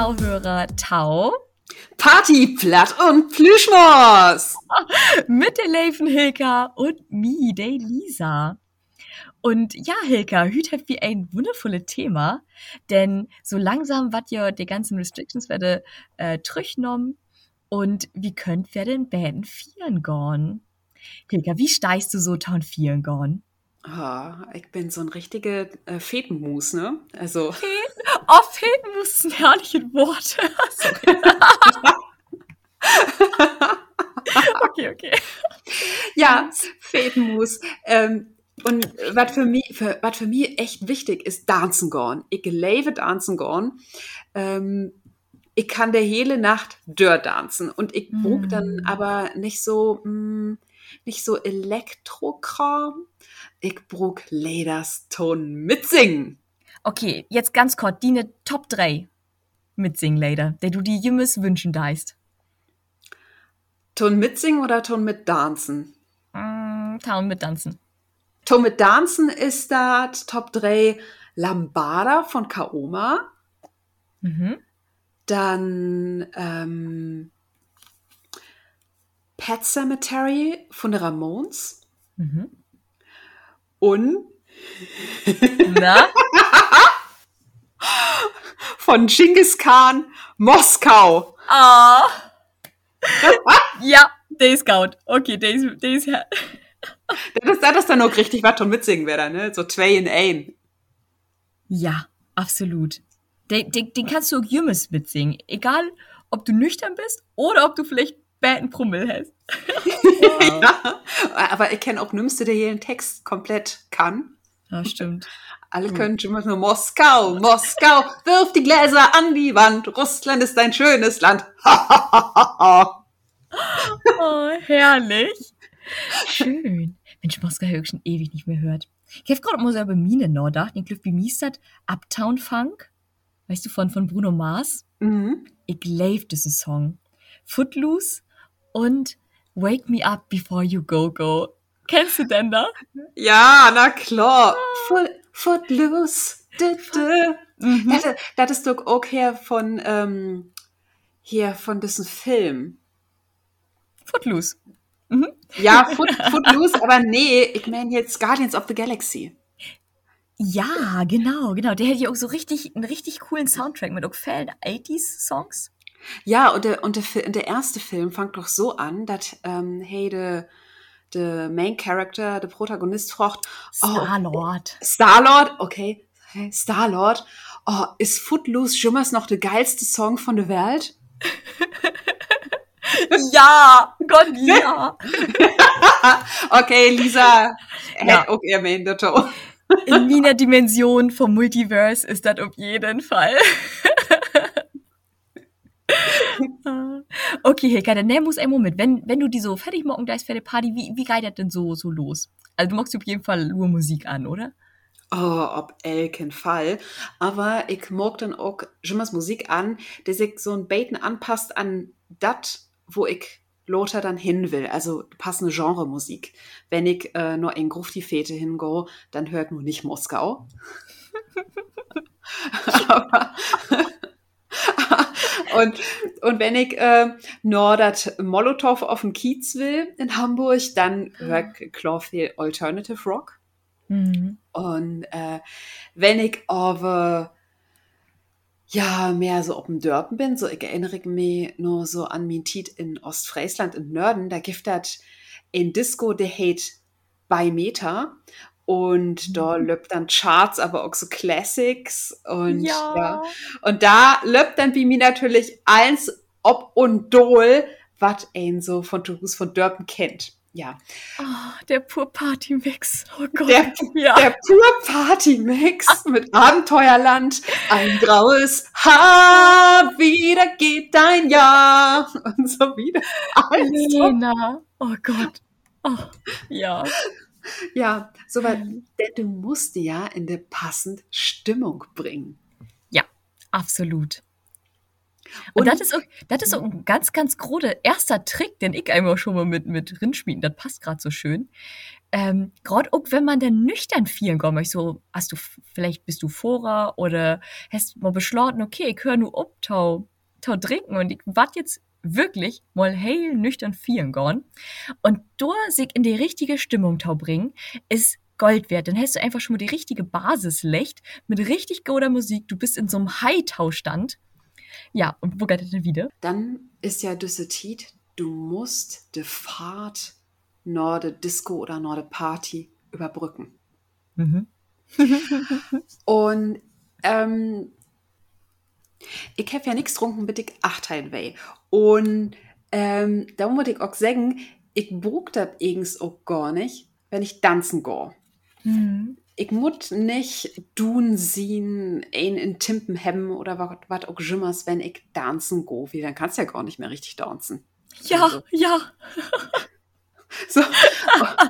Tauhörer Tau. Party, Platt und Plüschmos. Mit der Leifen Hilka und mir, der Lisa. Und ja, Hilka, hüt habt wie ein wundervolles Thema, denn so langsam wat ja die ganzen Restrictions werde äh, trüchnom und wie könnt wir den Bäden vieren gehen? Hilka, wie steigst du so taun vieren gehen? Oh, ich bin so ein richtige äh, Fetenmus, ne? Also. Oh, Fetenmus ist ein herrliches Wort. okay, okay. Ja, Fetenmus. Ähm, und was für mich, was für mich echt wichtig ist, dancen gehen. Ich lebe dancen gehen. Ähm, ich kann der hele Nacht dör dancen und ich brug dann Mm. aber nicht so, mm, nicht so Elektrokram. Ich brug Lederston mitsingen. Okay, jetzt ganz kurz, die ne Top 3 mitsingen, leider, der du die Jümmes wünschen deist. Ton mitsingen oder Ton mit dancen? Mm, Town mit Tanzen. Ton mit dancen ist das Top 3 Lambada von Kaoma. Mhm. Dann ähm, Pet Cemetery von den Ramones. Mhm. Und Na? von Genghis Khan Moskau. Ah. ja, der ist gut. Okay, der ist, der ist, her- Das ist, das ist dann auch richtig, was Ton mitsingen wäre, ne? So zwei in ein. ja, absolut. Den, den, den kannst du auch Jümmes mitsingen. Egal, ob du nüchtern bist oder ob du vielleicht Bäten Prummel hast. ja. Aber ich kenne auch Nümmste, der hier den Text komplett kann. Ja, stimmt. Alle können schon mal nur Moskau, Moskau, wirf die Gläser an die Wand. Russland ist ein schönes Land. Oh, herrlich. Schön. Mensch, Moskau habe ich schon ewig nicht mehr hört. Ich habe gerade mal so über Mine nachgedacht. Ich glaube, wie mies das Uptown Funk? Weißt du, von, von Bruno Mars? mhm. Ich liebe diesen Song. Footloose und Wake Me Up Before You Go Go. Kennst du denn da? Ja, na klar. Foot, footloose. Du, du. Mhm. Das, das ist doch auch her von, ähm, hier von diesem Film. Footloose. Ja, Foot, Footloose, aber nee, ich meine jetzt Guardians of the Galaxy. Ja, genau, genau. Der hätte ja auch so richtig, einen richtig coolen Soundtrack mit auch vielen 80s-Songs. Ja, und der, und der, Fi- der erste Film fängt doch so an, dass, ähm, hey, der, der Main Character, der Protagonist fragt, oh, Star-Lord. Star-Lord, okay, Star-Lord, oh, ist Footloose Jummers noch der geilste Song von der Welt? Ja, Gott, ja. Okay, Lisa, Ja. hätt auch ihr Main. In meiner Dimension vom Multiverse ist das auf jeden Fall. okay, Hilka, dann nimm muss ein Moment. Wenn, wenn du die so fertig morgen da ist für die Party, wie, wie geht das denn so, so los? Also du machst auf jeden Fall nur Musik an, oder? Oh, ob elken Fall. Aber ich mag dann auch Jummers Musik an, der sich so ein Baiten anpasst an das, wo ich Lothar dann hin will. Also passende Genremusik. Wenn ich äh, nur in Grufti-Fete hingo, dann hört nur nicht Moskau. Aber und, und wenn ich äh, das Molotow auf dem Kiez will in Hamburg, dann hört ich klar viel Alternative Rock. Mhm. Und äh, wenn ich aber ja mehr so auf dem Dörpen bin, so ich erinnere mich nur so an mein Tiet in Ostfriesland in Nörden, da gibt das in Disco, der hate bei Meter. Und da löbt dann Charts, aber auch so Classics. Und ja. Und da löbt dann wie mir natürlich eins ob und dol, was ein so von Tourus von Dörpen kennt. Ja. Oh, der pur Party-Mix. Oh Gott. Der, ja. der pur Party-Mix mit Abenteuerland, ein graues Haar, wieder geht dein Jahr und so wieder. Also, Lena. Oh Gott. Oh, ja. Ja, so weit, denn du musst die ja in der passend Stimmung bringen. Ja, absolut. Und, Und- das ist, auch, das ist ein ganz, ganz großer erster Trick, den ich einmal schon mal mit, mit Rindschmieden, das passt gerade so schön. ähm, gerade auch wenn man dann nüchtern vielen kommt, so, hast du, vielleicht bist du vorer oder hast mal beschlossen, okay, ich höre nur ob, tau, tau trinken und ich wart jetzt wirklich mal heil nüchtern vielen gone. Und da sich in die richtige Stimmung tau bringen, ist Gold wert. Dann hast du einfach schon mal die richtige Basis lecht mit richtig guter Musik. Du bist in so einem High-Tau-Stand. Ja, und wo geht das denn wieder? Dann ist ja diese Tiet, du musst die Fahrt Norde Disco oder Norde Party überbrücken. Mhm. und ähm, ich habe ja nichts getrunken, bitte ich acht weh. Und ähm, da muss ich auch sagen, ich brug das eigens auch gar nicht, wenn ich tanzen gehe. Mhm. Ich muss nicht tun sehen, ein in Timpen haben oder was auch jimmers, wenn ich tanzen gehe. Wie, dann kannst du ja gar nicht mehr richtig tanzen. Ja, also. ja. so.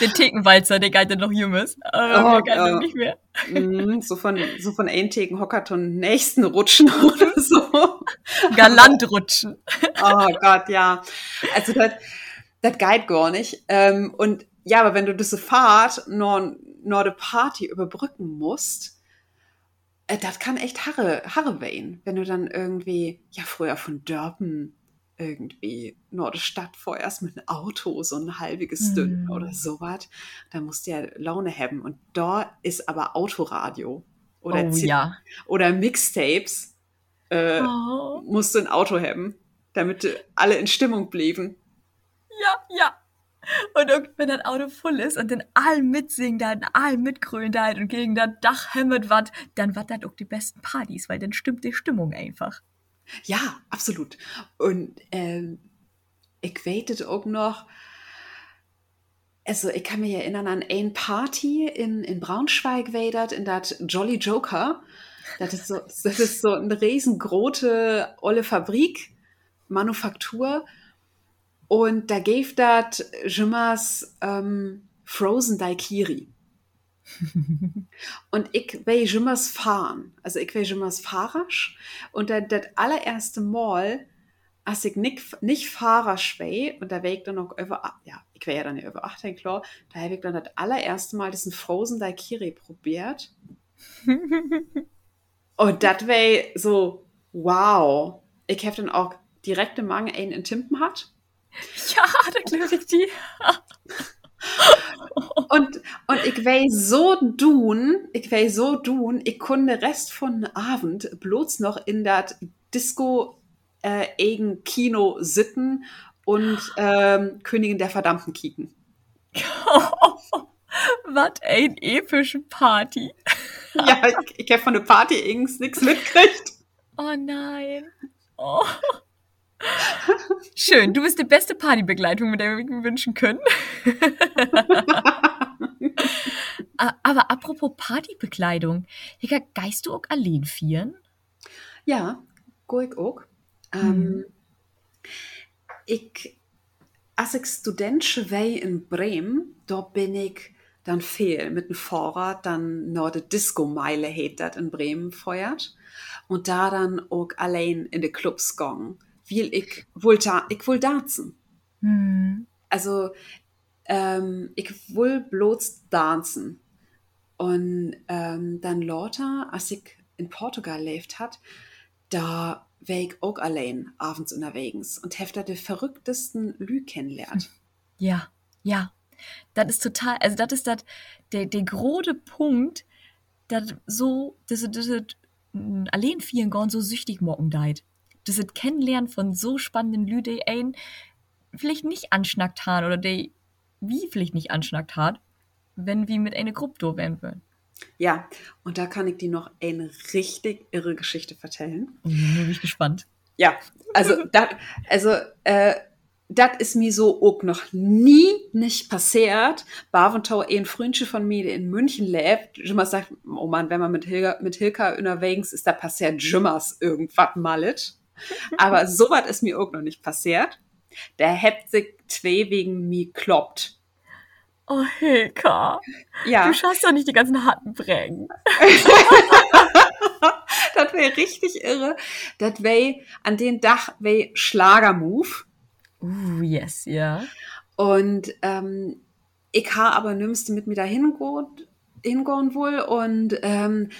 Der Thekenwalzer, der galt noch junges. Aber oh, der nicht mehr. Mm, so von, so von ein Theken Hockerton nächsten rutschen oder so. Galant rutschen. Oh Gott, ja. Also das, das geht gar nicht. Ähm, und ja, aber wenn du diese Fahrt nur, nur eine Party überbrücken musst, äh, das kann echt Harre, Harre wehen, wenn du dann irgendwie, ja, früher von Dörpen irgendwie Nordestadt vorerst mit einem Auto, so ein halbiges Dünn mm. oder sowas. Da musst du ja Laune haben. Und da ist aber Autoradio oder, oh, ja. oder Mixtapes äh, oh. musst du ein Auto haben, damit alle in Stimmung blieben. Ja, ja. Und wenn das Auto voll ist und dann all mitsingen da, all mitgrölen da und gegen das Dach hämmert dann wat das auch die besten Partys, weil dann stimmt die Stimmung einfach. Ja, absolut. Und ähm, ich weiß auch noch, also ich kann mich erinnern an eine Party in, in Braunschweig, wedert, in das Jolly Joker. Das ist so, das ist so eine riesengroße, olle Fabrik, Manufaktur. Und da gave das Jimmers ähm, Frozen Daikiri. und ich will jimmers fahren. Also ich will jimmers fahrrasch. Und das, das allererste Mal, als ich nicht, nicht fahrrasch will, und da wäre ich dann noch über, ja, ich wäre ja dann über 18, klar, da habe ich dann das allererste Mal diesen Frozen Daikiri probiert. und das wäre so, wow. Ich habe dann auch direkt im Magen einen in Timpen hat. Ja, da glaube ich die. und, und ich weiß so tun, ich weiß so tun, ich konnte Rest von Abend bloß noch in das Disco äh, eigen Kino sitten und ähm, Königin der Verdammten kicken. Was ein epische Party. ja, ich, ich habe von der Party irgends nichts mitgekriegt. Oh nein. Oh. Schön, du bist die beste Partybegleitung, mit der wir mir wünschen können. Aber apropos Partybekleidung, Hika, geist du auch allein vieren? Ja, go ich auch. Hm. Ähm, ich, als ich studentische Wei in Bremen, da bin ich dann fehl mit dem Fahrrad dann noch die Disco-Meile in Bremen feuert und da dann auch allein in die Clubs gegangen will ich wohl, da, ich will tanzen. Hm. Also, ähm, ich will bloß tanzen. Und ähm, dann lauter, als ich in Portugal lebt hat, da war ich auch allein abends unterwegs und habe die verrücktesten Lü kennenlernt. Ja, ja. Das ist total, also das ist das, der, der große Punkt, dass so, dass das, das allein vielen Gorn so süchtig morgen deit das Kennenlernen von so spannenden Leuten, einen vielleicht nicht anschnackt haben oder die wie vielleicht nicht anschnackt hat, wenn wir mit einer Gruppe da werden würden. Ja, und da kann ich dir noch eine richtig irre Geschichte erzählen. Oh, bin ich gespannt. Ja, also, da, also, äh, das ist mir so auch noch nie nicht passiert. Baventau, ein Freundchen von mir, der in München lebt, immer sagt, oh Mann, wenn man mit Hilka, mit Hilka unterwegs ist, da passiert Jimmers irgendwas malet. Aber sowas ist mir auch noch nicht passiert. Der hebt sich zwei wegen mir kloppt. Oh, Hilka. Ja. Du schaffst doch nicht die ganzen harten bringen. das wäre richtig irre. Das wäre an den Dach wäre Schlagermove. Uh, yes, ja. Und ähm, ich ha aber nimmst mit mir dahin gut hingehen wohl und ähm,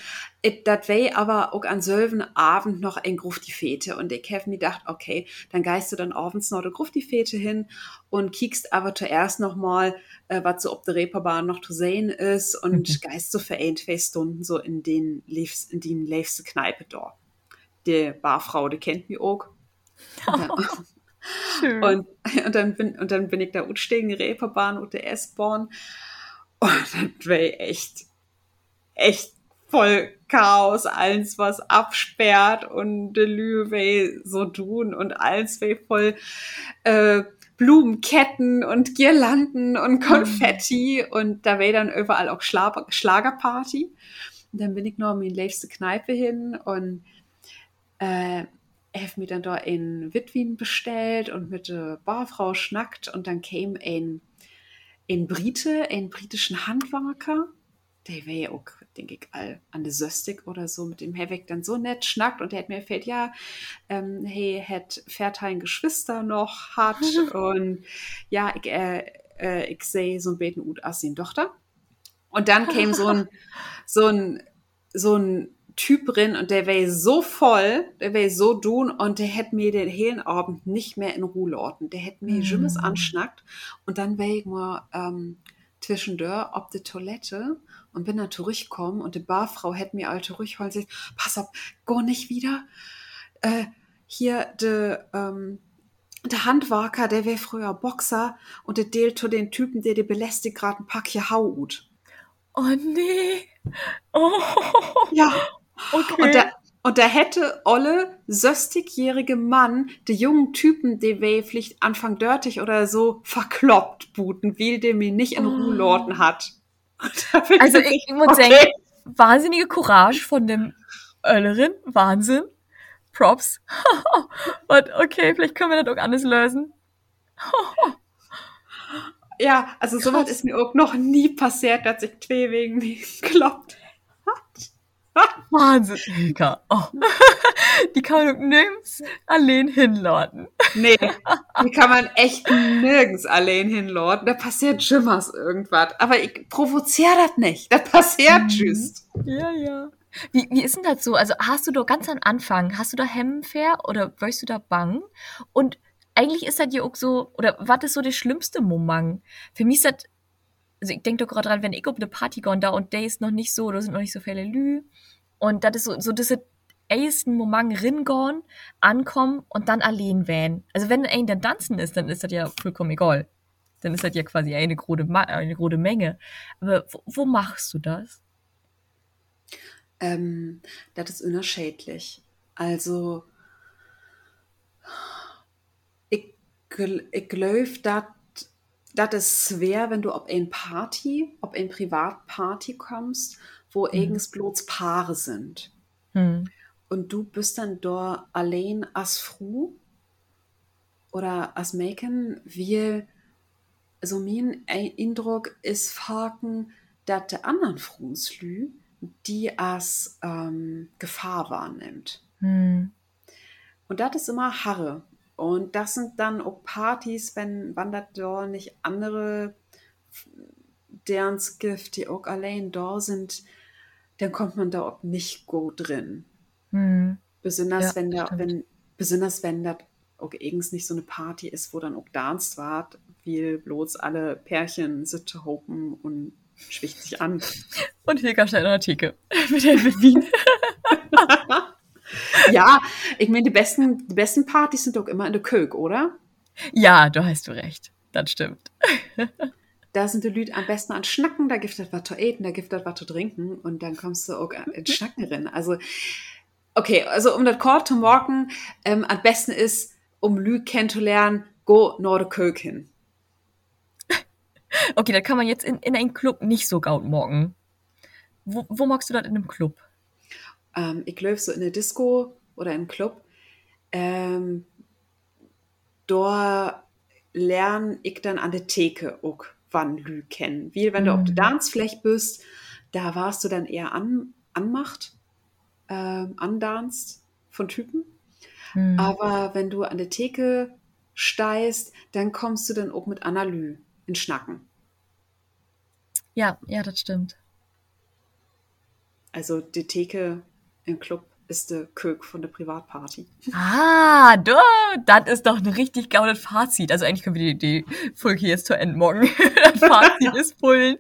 dat wei aber auch an selben Abend noch ein Gruft die Fete und ich habe mir gedacht, okay, dann geist du dann abends noch der Gruft die Fete hin und kiekst aber zuerst noch mal, äh, was so ob der Reeperbahn noch zu sehen ist und mhm. geist so für ein, zwei Stunden so in den Leifs, in den leifste Kneipe da. Die Barfrau, die kennt mich auch. Schön. Und, und, dann bin, und dann bin ich da utstegen, Reeperbahn und der S-Bahn. Und das war echt, echt voll Chaos, alles was absperrt und de Lüwe so tun und alles voll äh, Blumenketten und Girlanden und Konfetti mhm. und da war dann überall auch Schlag Schlagerparty. Und dann bin ich noch in die liebste Kneipe hin und äh, habe mir dann da in Witwin bestellt und mit der Barfrau schnackt und dann kam ein, ein Brite, ein britischen Handwerker, der wäre ja auch, denke ich, all an der Söstig oder so, mit dem Herweg dann so nett schnackt und der hat mir erzählt, ja, ähm, hey, hat Fertein Geschwister noch, hat und ja, ich, äh, äh, ich sehe so ein Beten Ut aus Tochter. Und dann kam so ein, so ein, so ein Typ drin und der wäre so voll, der wäre so dun und der hätte mir den hellen Abend nicht mehr in Ruhe lauten. Der hätte mir mm. anschnackt und dann wäre ich mal ähm, zwischendurch ob die Toilette und bin da zurückgekommen und die Barfrau hätte mir alte zurückholen sich, pass auf, go nicht wieder. Äh, hier der ähm, der Handwerker, der wäre früher Boxer und der dealt zu den Typen, der die belästigt gerade ein Pack hier Haut. Oh nee. Oh. Ja, Okay. Und der, und da hätte Olle, söstigjährige Mann, die jungen Typen, die vielleicht Anfang dörtig oder so verkloppt buten, wie der mir nicht in Ruhe lorden hat. Also ich, ich muss okay. sagen, wahnsinnige Courage von dem Öllerin, Wahnsinn. Props. Und okay, vielleicht können wir das auch anders lösen. ja, also sowas ist mir auch noch nie passiert, dass ich zwei wegen mir gekloppt. Wahnsinn, Hilka. Oh. Die kann man nirgends allein hinladen. Nee, die kann man echt nirgends allein hinladen. Da passiert Schimmers irgendwas. Aber ich provoziere das nicht. Das passiert mhm. tschüss. Ja, ja. Wie, wie ist denn das so? Also hast du da ganz am Anfang, hast du da Hemmenfair oder wirst du da bang? Und eigentlich ist das ja auch so, oder was ist so der schlimmste Moment? Für mich ist das also ich denke doch gerade dran, wenn ich auf eine Party gehe da und der ist noch nicht so, da sind noch nicht so viele Lü. Und das ist so, so diese ersten Moment ringorn, ankommen und dann allein wählen. Also wenn ein dann tanzen ist, dann ist das ja vollkommen egal. Dann ist das ja quasi eine große, eine große Menge. Aber wo, wo machst du das? Ähm, das ist unerschädlich. Also, ich, ich glaube, dass das ist schwer, wenn du ob ein Party, ob ein Privatparty kommst, wo mhm. eigens bloß Paare sind. Mhm. Und du bist dann dort allein als Fru oder als Mäken, wie so mein Eindruck ist Faken, dass der anderen Frunslü die als ähm, Gefahr wahrnimmt. Mhm. Und das ist immer Harre. Und das sind dann auch Partys, wenn wandert da nicht andere, deren Gift, die auch allein da sind, dann kommt man da auch nicht gut drin. Mhm. Besonders ja, wenn da, wenn, besonders wenn das auch irgends nicht so eine Party ist, wo dann auch danced wart, wie bloß alle Pärchen sitzen hopen und schwicht sich an. Und Hilka schnell Artikel mit der Wien. ja, ich meine, die besten, die besten Partys sind doch immer in der Kök, oder? Ja, du hast du recht. Das stimmt. da sind die Leute am besten an Schnacken, da gibt es was zu eten, da gibt es was zu trinken und dann kommst du auch in Schnacken rein. Also, okay, also um das Call zu morgen, ähm, am besten ist, um Lü kennenzulernen, go nach der Kök hin. Okay, da kann man jetzt in, in einen Club nicht so gaut morgen. Wo, wo magst du das in einem Club? Ähm, ich glaube so in der Disco oder im Club, ähm, da lerne ich dann an der Theke auch wann Lü kennen. Wie wenn du auf der mhm. Dancefläche bist, da warst du dann eher an, anmacht, ähm, andanzt von Typen. Mhm. Aber wenn du an der Theke steigst, dann kommst du dann auch mit Analy in Schnacken. Ja, ja, das stimmt. Also die Theke im Club ist der Kök von der Privatparty. Ah, du, das ist doch ein richtig gaudes Fazit. Also eigentlich können wir die, die Folge jetzt zu Ende morgen. das Fazit ist Pullen.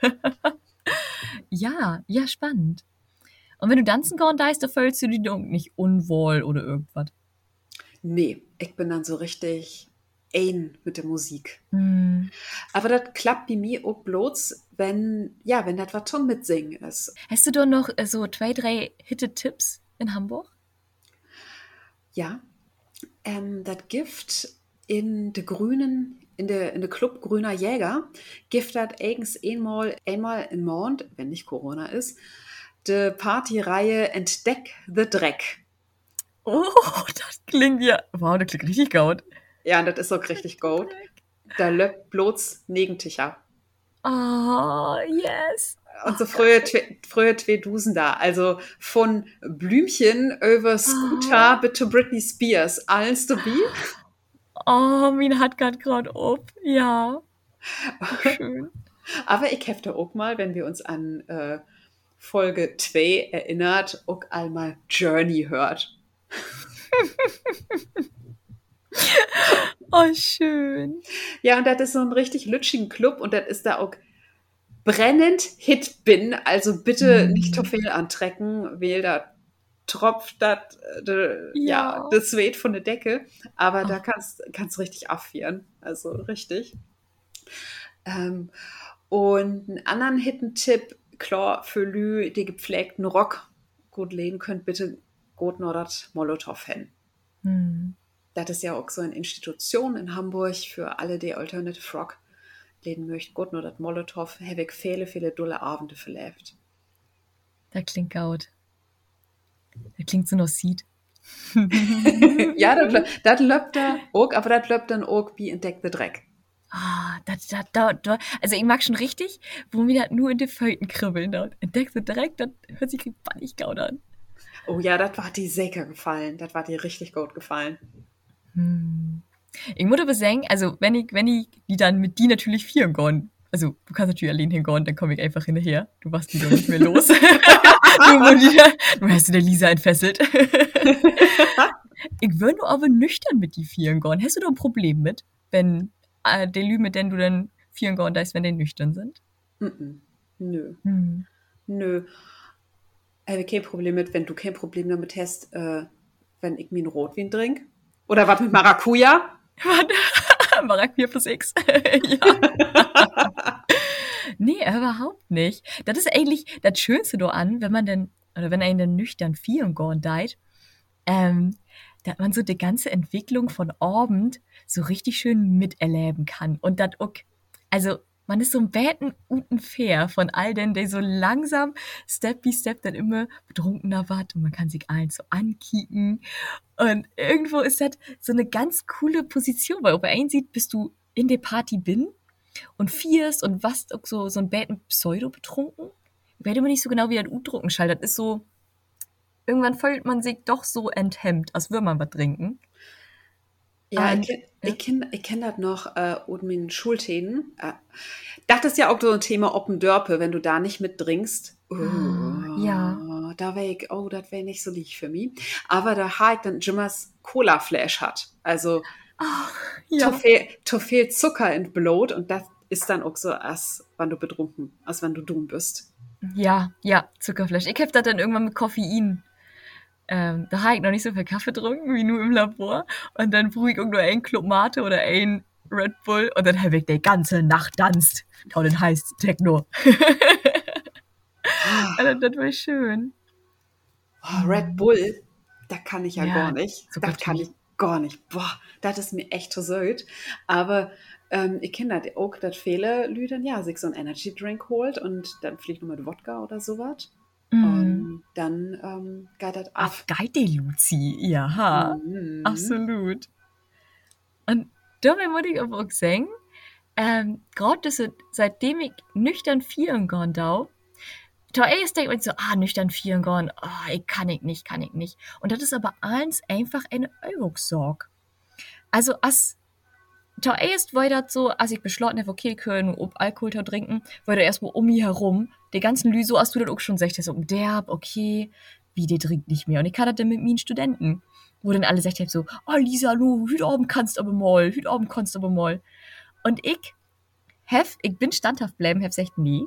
ja, ja, spannend. Und wenn du tanzen kannst, da ist, fühlst du dich nicht unwohl oder irgendwas. Nee, ich bin dann so richtig ein mit der Musik. Mm. Aber das klappt bei mir auch bloß, wenn, ja, wenn das was zum Mitsingen ist. Hast du da noch äh, so zwei, drei Hitte-Tipps in Hamburg? Ja, ähm, das Gift in der grünen, in der, in der Club Grüner Jäger, Gift hat eigens einmal, einmal im Monat, wenn nicht Corona ist, die Partyreihe Entdeck the Dreck. Oh, das klingt ja. Wow, das klingt richtig gut. Ja, und das ist auch richtig gut. Da löppt bloß Negenticher. Oh, yes. Und so frühe, twe- frühe zwei Dusen da. Also von Blümchen über Scooter bis zu Britney Spears. Alles dabei. Oh, mein hat grad grad ob. Ja. Schön. Aber ich hefte auch mal, wenn wir uns an äh, Folge 2 erinnert, auch einmal Journey hört. Oh, schön. Ja, und das ist so ein richtig lütschigen Club und das ist da auch brennend Hit bin. Also bitte Mhm. nicht zu viel antrecken, weil da tropft das äh, de- ja. Ja. das Sweet von der Decke. Aber da Ach. kannst kannst richtig affieren. Also richtig. Ähm, und einen anderen Hitten-Tipp, klar, für Lü, die gepflegten Rock gut lehnen könnt, bitte gut nur das Molotow hin. Das ist ja auch so eine Institution in Hamburg für alle, die Alternative Rock leben möchten. Gut, nur das Molotow, habe ich viele, viele dulle Abende verlebt. Das klingt gut. Das klingt so noch Seed. ja, das, lö- das löppt da auch, aber das löppt dann auch wie entdeckte Dreck. Ah, das, das, das, das, also ich mag schon richtig, wo mir das nur in den Föten kribbeln. Da entdeckst du direkt, das hört sich richtig gaut an. Oh ja, das war die Säcke gefallen. Das war dir richtig gut gefallen. Hm. Ich muss aber sagen, also wenn ich, wenn ich die dann mit die natürlich vieren gehen, also du kannst natürlich allein hingehen, dann komme ich einfach hinterher. Du warst die doch nicht mehr los. du, die, du hast du der Lisa entfesselt. ich würde nur aber nüchtern mit die vieren gehen. Hast du da ein Problem mit, wenn äh, der Lü, mit denen du dann vieren gehen, da ist, wenn die nüchtern sind? Mm-mm. Nö, Hm. nö. Habe kein Problem mit, wenn du kein Problem damit hast, äh, wenn ich mir einen Rotwein trinke. Oder was mit Maracuja? Maracuja plus X. nee, überhaupt nicht. Das ist eigentlich das Schönste da an, wenn man denn, oder wenn einen dann nüchtern vieren gehen deit, ähm, dass man so die ganze Entwicklung von Abend so richtig schön miterleben kann. Und das auch, also man ist so ein Betten guten Fair von all denen, die so langsam, Step by Step dann immer betrunkener wird und man kann sich allen so ankicken. Und irgendwo ist das so eine ganz coole Position, weil ob er einen sieht, bist du in der Party bin und fierst und was so, so ein Betten Pseudo betrunken. Ich weiß immer nicht so genau, wie das U-Drucken schaltet. Ist so, irgendwann fühlt man sich doch so enthemmt, als würde man was trinken. Ja, Ähm, ich, kenn- ja. ich kenne ich kenn das noch äh, und mit Schulthemen. Äh, das ist ja auch so ein Thema Open Dörpe, wenn du da nicht mit trinkst. Oh, Ah, ja. Da wäre ich, oh, das wäre nicht so lieb für mich. Aber da habe ich dann Jimmers Cola-Flash hat. Also zu viel, zu viel Zucker in Blut und das ist dann auch so, als wenn du betrunken, als wenn du dumm bist. Ja, ja, Zuckerfleisch. Ich hab das dann irgendwann mit Koffein. Ähm, da habe ich noch nicht so viel Kaffee getrunken wie nur im Labor. Und dann brühe ich auch nur ein Club Mate oder ein Red Bull und dann habe ich die ganze Nacht tanzt. Und dann heißt Techno. Also, das war schön. Oh, Red Bull, da kann ich ja, Ja, gar nicht. das kann ich gar nicht. Boah, das ist mir echt zu süß. Aber ähm, ich kenne das auch, dass viele Leute ja sich so einen Energy Drink holt und dann vielleicht noch mit Wodka oder sowas. Mm. Und dann ähm, geht das Auf Luzi. Ja, Mhm. absolut. Und dabei muss ich aber auch sagen, ähm, gerade so, seitdem ich nüchtern vieren gehen darf, da erst denkt man so, ah, nüchtern vieren gehen, ah, ich kann ich nicht, kann ich nicht. Und das ist aber eins einfach eine Übungssorg. Also, als zuerst war das so, als ich beschlossen habe, okay, können ob Alkohol zu trinken, war da erstmal um mich herum, die ganzen Lü, hast du das auch schon gesagt, so, derb, okay, wie, der trinkt nicht mehr. Und ich hatte das dann mit meinen Studenten, wo dann alle haben, so, oh Lisa, du, heute Abend kannst aber mal, heute Abend kannst aber mal. Und ich, hef, ich bin standhaft bleiben, hef sagt nie.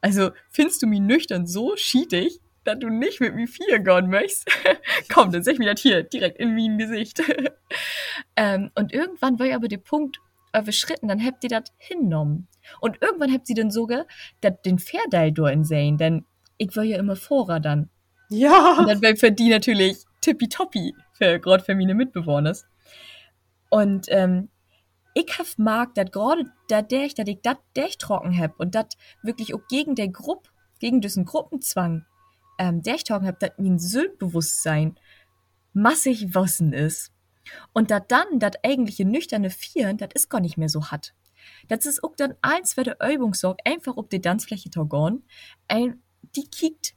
Also, findest du mich nüchtern so schietig, dass du nicht mit mir vier gehen möchtest? Komm, dann sag ich mir das hier, direkt in mein Gesicht. ähm, und irgendwann war ja aber der Punkt überschritten, dann habt ihr das hinnommen. Und irgendwann habt ihr dann sogar dat, den Fairdeil in sehen, denn ich war ja immer Vorer dann. Ja. Und dann wäre für die natürlich tippitoppi, für, gerade für meine Mitbewohner. Und ähm, ich hab mag dat gerade da der ich dat ich ich trocken hab und dat wirklich auch gegen der Gruppe gegen diesen Gruppenzwang ähm, der ich trocken hab dat mein Sündbewusstsein massig wossen ist und dat dann dat eigentliche nüchterne Vieren dat ist gar nicht mehr so hat das ist auch dann eins für der Übung sorgt einfach ob die Tanzfläche Torgon ein die kickt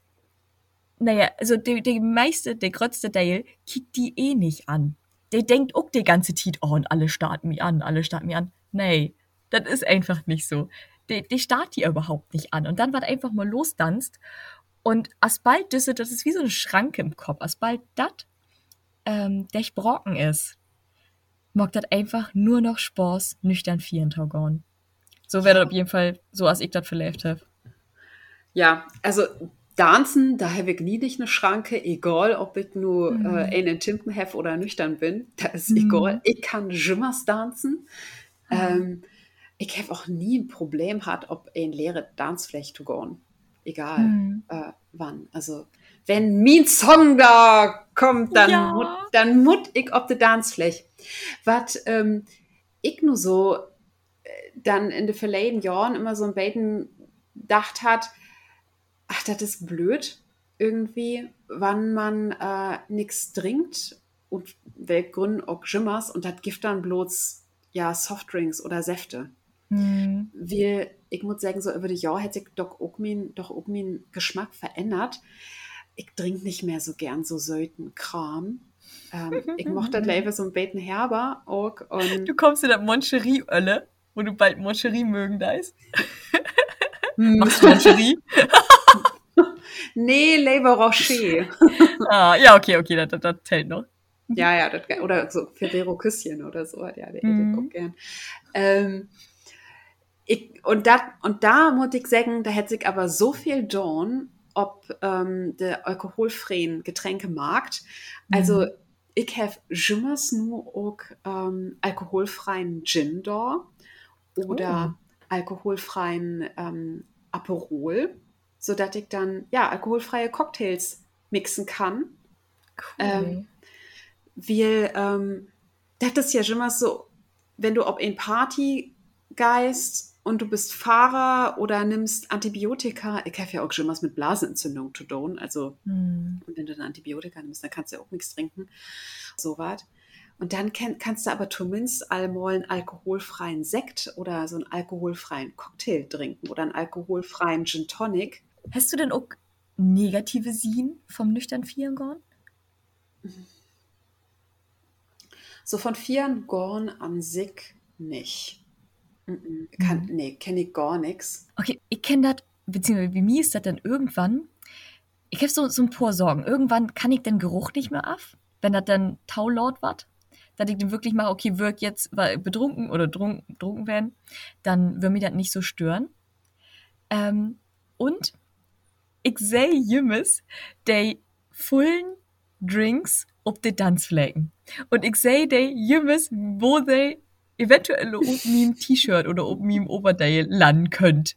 naja also die, die meiste der größte Teil kickt die eh nicht an der denkt auch die ganze Zeit, oh, und alle starten mich an, alle starten mich an. Nee, das ist einfach nicht so. Die, die startet die überhaupt nicht an. Und dann wird einfach mal losdanzt. Und asbald das, das ist wie so eine Schranke im Kopf. Asbald das, ähm, der brocken ist, mag das einfach nur noch Spaß, nüchtern vieren Taugon. So wäre das auf jeden Fall so, als ich das verlebt habe. Ja, also Tanzen, da habe ich nie nicht eine Schranke, egal ob ich nur mhm. äh, einen Timpen habe oder nüchtern bin, da ist mhm. egal. Ich kann Jimmers tanzen. Mhm. Ähm, ich habe auch nie ein Problem gehabt, ob ein leere Tanzfläche zu gehen. Egal mhm. äh, wann. Also, wenn mein Song da kommt, dann, ja. mut, dann mut ich auf die Tanzfläche. Was ähm, ich nur so äh, dann in den verleden Jahren immer so ein Beten gedacht hat, ach, das ist blöd irgendwie, wann man äh, nichts trinkt und welch Gründen auch Jimmers und das gibt dann bloß ja Softdrinks oder Säfte. Mhm. Wie, ich muss sagen, so über die Jahre hätte ich doch auch meinen, meinen Geschmack verändert. Ich trinke nicht mehr so gern so söten Kram. Ähm, ich mochte das Label so ein Beten herber auch. Und du kommst in der Moncherie-Ölle, wo du bald Moncherie mögen da ist. Machst du Moncherie? nee, Labor Rocher. ah, ja, okay, okay, das, das, das zählt noch. Ja, ja, das, oder so Ferrero Küsschen oder so, ja, der mhm. auch gern. Ähm, ich, und, dat, und da muss ich sagen, da hätte sich aber so viel Dawn, ob ähm, der alkoholfreien Getränkemarkt. Also, mhm. ich habe jemals nur auch ähm, alkoholfreien Gin da oder oh. alkoholfreien ähm, Aperol so dass ich dann ja alkoholfreie Cocktails mixen kann. Cool. Ähm, weil ähm, das ist ja schon mal so, wenn du ob in Party geist und du bist Fahrer oder nimmst Antibiotika, ich habe ja auch schon was mit Blasenentzündung zu tun, also mm. und wenn du dann Antibiotika nimmst, dann kannst du ja auch nichts trinken, so was. Und dann kann, kannst du aber zumindest einmal einen alkoholfreien Sekt oder so einen alkoholfreien Cocktail trinken oder einen alkoholfreien Gin Tonic. Hast du denn auch negative Sien vom nüchtern Vieren gorn? So von Vieren gorn an sich nicht. Mhm. Kann, mhm. Nee, kenne ich gar nichts. Okay, ich kenne das, beziehungsweise wie mir ist das dann irgendwann, ich habe so, so ein paar Sorgen. Irgendwann kann ich den Geruch nicht mehr auf, wenn das dann taulaut wird. Dass ich dann wirklich mache, okay, wirk jetzt weil betrunken oder trunken, trunken werden, dann würde mich das nicht so stören. Ähm, und ich sehe jemals die vollen Drinks auf die Tanzflächen. Und ich sehe die jemals, wo die eventuell auf meinem T-Shirt oder Oberteil landen könnt.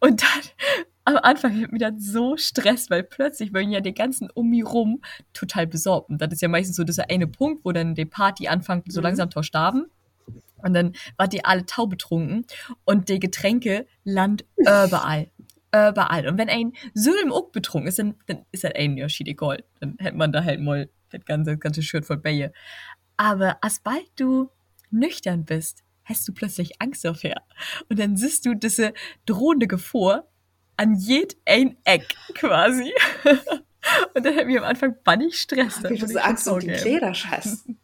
Und dann am Anfang hat mir das so Stress, weil plötzlich waren ja die ganzen um mich rum total besorgt. Und das ist ja meistens so dieser eine Punkt, wo dann die Party anfängt, so mhm. langsam zu starben. Und dann war die alle taub betrunken und die Getränke land überall überall. Und wenn ein Sülm auch betrunken ist, dann, dann ist das ein Unterschied egal. Dann hätte man da halt mal das ganze, ganze Shirt voll Bälle. Aber sobald du nüchtern bist, hast du plötzlich Angst dafür. Und dann siehst du diese drohende Gefahr an jed ein Eck quasi. Und dann hat mir am Anfang bannig Stress. Ach, wie du Angst um die Kleiderscheiß.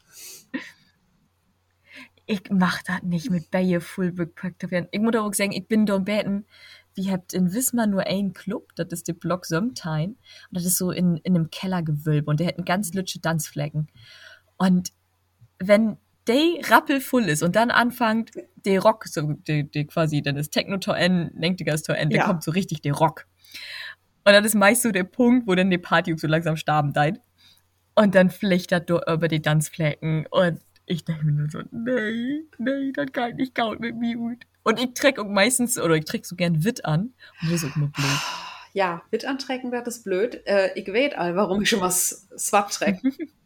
ich mach das nicht mit Baye voll werden. Ich muss auch sagen, ich bin da im Betten, wir habt in Wismar nur einen Club, das ist der Block Somtime. Und das ist so in, in einem Kellergewölbe und der hat ganz lütsche Tanzflecken. Und wenn der rappelvoll ist und dann anfängt der Rock, so der, der quasi, dann ist Techno to N, Lenktiger to N, ja. kommt so richtig der Rock. Und das ist meist so der Punkt, wo dann die Party so langsam starben dein. Und dann flichtert du über die Tanzflecken und ich denke mir nur so, nee, nee, das kann nicht gaut mit mir gut. Und ich träg auch meistens, oder ich träg so gern Witt an. Und das ist auch nur blöd. Ja, Witt antrecken wird das blöd. Äh, ich weiß all, warum ich schon was Swap träg.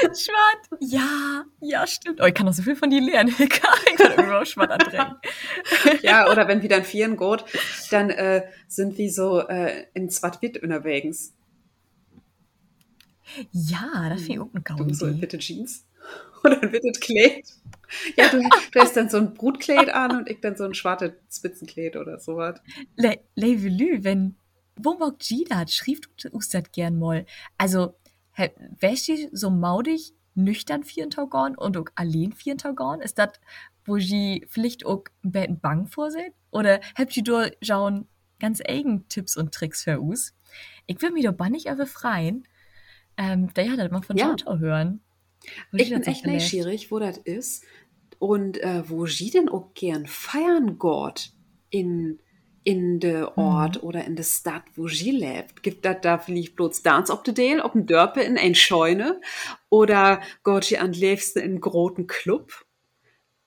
Schwatt. Ja, ja, stimmt. Oh, ich kann auch so viel von dir lernen. ich kann irgendwie auch Schwatt antrecken. ja, oder wenn wieder ein Vieren geht, dann äh, sind wir so äh, in Swat-Witt unterwegs. Ja, das finde ich auch eine Gaudi. Du so in Witte Jeans oder ein Witte Kleid. Ja, du, du hast dann so ein Brutkleid an und ich dann so ein schwarzes Spitzenkleid oder sowas. Le, le wenn Womok Gidat schrieb du das gern mal. Also, wärst du so maudig nüchtern vier Taugon und auch allein vier Taugon? Ist das, wo sie vielleicht auch ein bisschen bang vorsehen? Oder habt ihr da schon ganz eigen Tipps und Tricks für uns? Ich will mich doch nicht aber freien. Ähm, da ja, das mal von ja. hören. Ich bin echt neugierig, wo das ist und äh, wo sie denn auch gern feiern Gott in in de Ort mhm. oder in der Stadt, wo sie lebt. Gibt das da vielleicht bloß Dance op de Dale, op dem Dörpe in ein Scheune oder geht sie an liebsten in großen Club?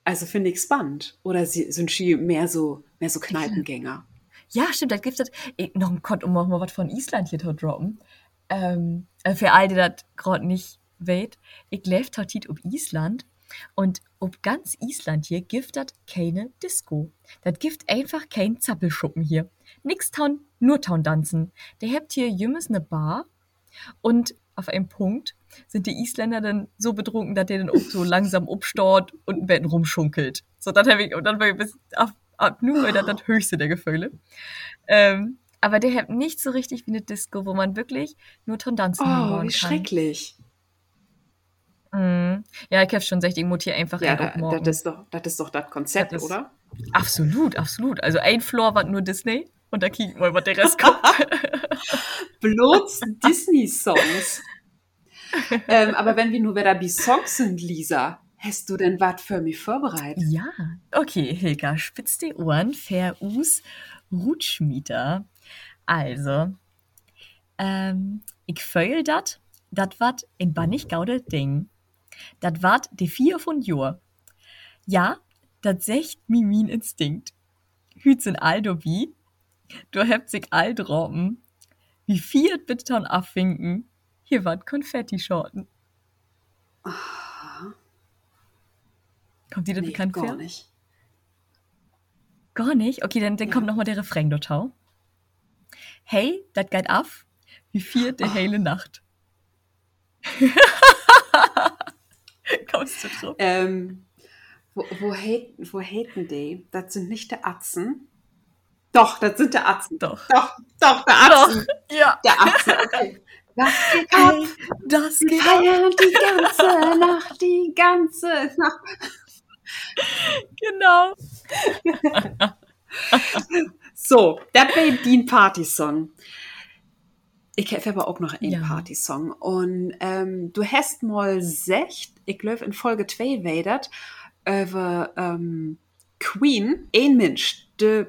Also finde ich spannend. Oder sie, sind sie mehr so, mehr so Kneipengänger? Ja, stimmt, da das. Ich, noch ein Gott, um auch mal was von Island hier zu droppen. Ähm, äh, für all die das gerade nicht weet, ich lebe heute auf Island und ob ganz Island hier gibt das keine Disco. Das gibt einfach kein Zappelschuppen hier. Nix Town, nur Town tanzen. Der habt hier jümmes ne Bar und auf einem Punkt sind die Isländer dann so betrunken, dass der dann auch so langsam abstort und ein Betten rumschunkelt. So, dann habe ich, und dann war ich bis ab, ab nur das, das höchste der Gefühle. Ähm, aber der hat nicht so richtig wie eine Disco, wo man wirklich nur Tondanzen oh, hören kann. Oh, wie schrecklich. Mm. Ja, ich habe schon gesagt, ich muss hier einfach ja, da, das ist doch das ist doch das Konzept, das oder? Absolut, absolut. Also ein Floor war nur Disney und da kicken wir, was der Rest kommt. Bloß Disney-Songs. ähm, aber wenn wir nur wieder die Songs sind, Lisa, hast du denn was für mich vorbereitet? Ja. Okay, Hilka, spitz die Ohren, fair us, Rutschmieter. Also, ähm, ich feul dat, dat wat in bannig gaude Ding. Dat wat de vier von Jor. Ja, dat secht mi min Instinkt. Hüt sind all do wie, du hebt sich all droppen. Wie viert bitte ton afwinken, hier wat Konfetti-Schorten. Kommt dir das nee, bekannt gar vor? nicht. Gar nicht? Okay, dann, dann ja. kommt nochmal der Refrain dort. Hey, dat geht af, wie viert der oh. hele Nacht. Kommst du drauf? Ähm, wo, wo, haten, wo haten die? Das sind nicht der Atzen. Doch, das sind der Atzen. Doch. Doch, doch, der Atzen. Doch, ja. Der Atzen, okay. Das geht ab. Das geht feiern die ganze Nacht, die ganze Nacht. Genau. so, das wäre die Party-Song. Ich habe aber auch noch einen ja. Party-Song. Und ähm, du hast mal secht, ich glaube in Folge 2 weidert, über ähm, Queen, ein Mensch, der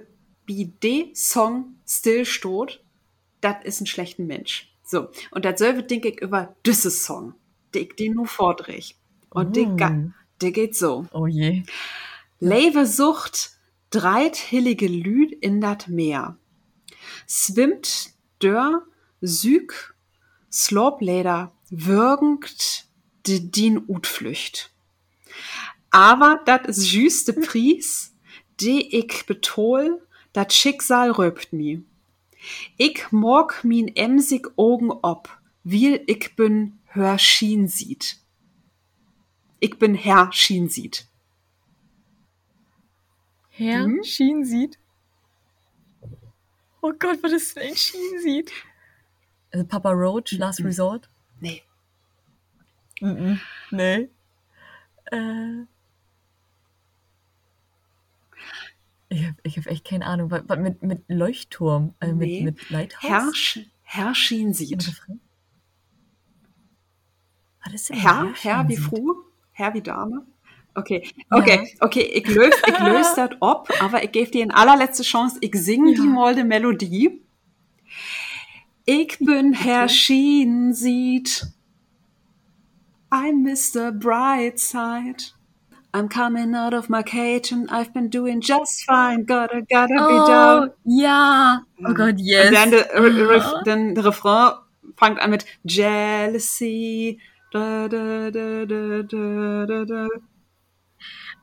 bei dem Song still steht, das ist ein schlechter Mensch. So, und das selbe denke ich über dieses Song, den ich den nur vordreh. Und oh. der, der geht so. Oh je. Leve sucht dreit hillige Lüd in dat Meer. Swimmt dör Süg, Slopleder, würgend de din Utflücht. Aber dat is jüste Pries, de ich betol, dat Schicksal röpt mi. Ich morg min emsig Augen ob, wie ich bin hör schien sieht. Ich bin Herr schien sieht. Herr hm? schien sieht? Oh Gott, was ist denn schien sieht? Also Papa Roach, Last Resort? Nee. Mm -mm. Nee. Äh, Ich habe ich hab echt keine Ahnung. Was, was mit, mit Leuchtturm, äh, Nee. mit, mit Lighthouse? Herr, Herr Schien Im sieht. Was ist denn Herr, Herr wie? Fru, Herr wie Dame. Okay, okay, okay, ich löse ich lös das ab, aber ich gebe dir eine allerletzte Chance. Ich sing die Ja. mal die Melodie. Ich bin Herr Schien sieht. I'm Mr. Brightside. I'm coming out of my cage and I've been doing just fine. Gotta, gotta be Oh, down. ja. Oh Gott, yes. Und dann der, Re- dann der Refrain fängt an mit Jealousy. Da, da, da, da, da, da, da.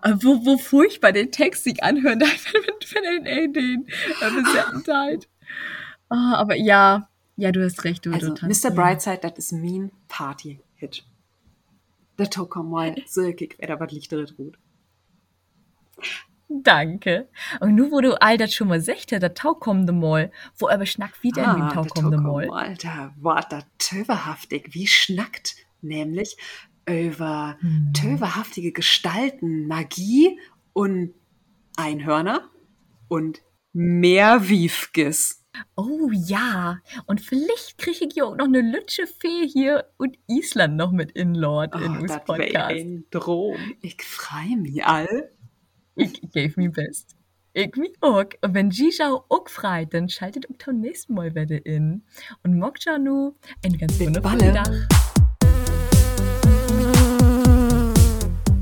Äh, Wo, wo furchtbar den Text sich anhören darf, wenn, wenn er den Besettentheit. Ah, aber ja, ja, du hast recht, du, Also, du Mr. ja. Brightside, das ist mein Party-Hit. Der Toko mal, so kick, wer da was Licht drin tut. Danke. Und nur wo du all das schon mal sagte, der Tau kommende Mal, wo aber schnack wieder in den Tau der kommende Mal. mal, da war da töverhaftig, wie schnackt, nämlich über Hm. töverhaftige Gestalten, Magie und Einhörner und Meerwiefges. Oh ja, und vielleicht kriege ich ja auch noch eine Lütsche Fee hier und Island noch mit in Lord in Oh, uns Podcast. ein Drom. Ich freu mich all. Ich gebe mir best. Ich mich auch. Und wenn Gijau auch freit, dann schaltet auch zum nächsten Mal wieder in. Und mockt ja nu einen ganz wundervollen. Tag.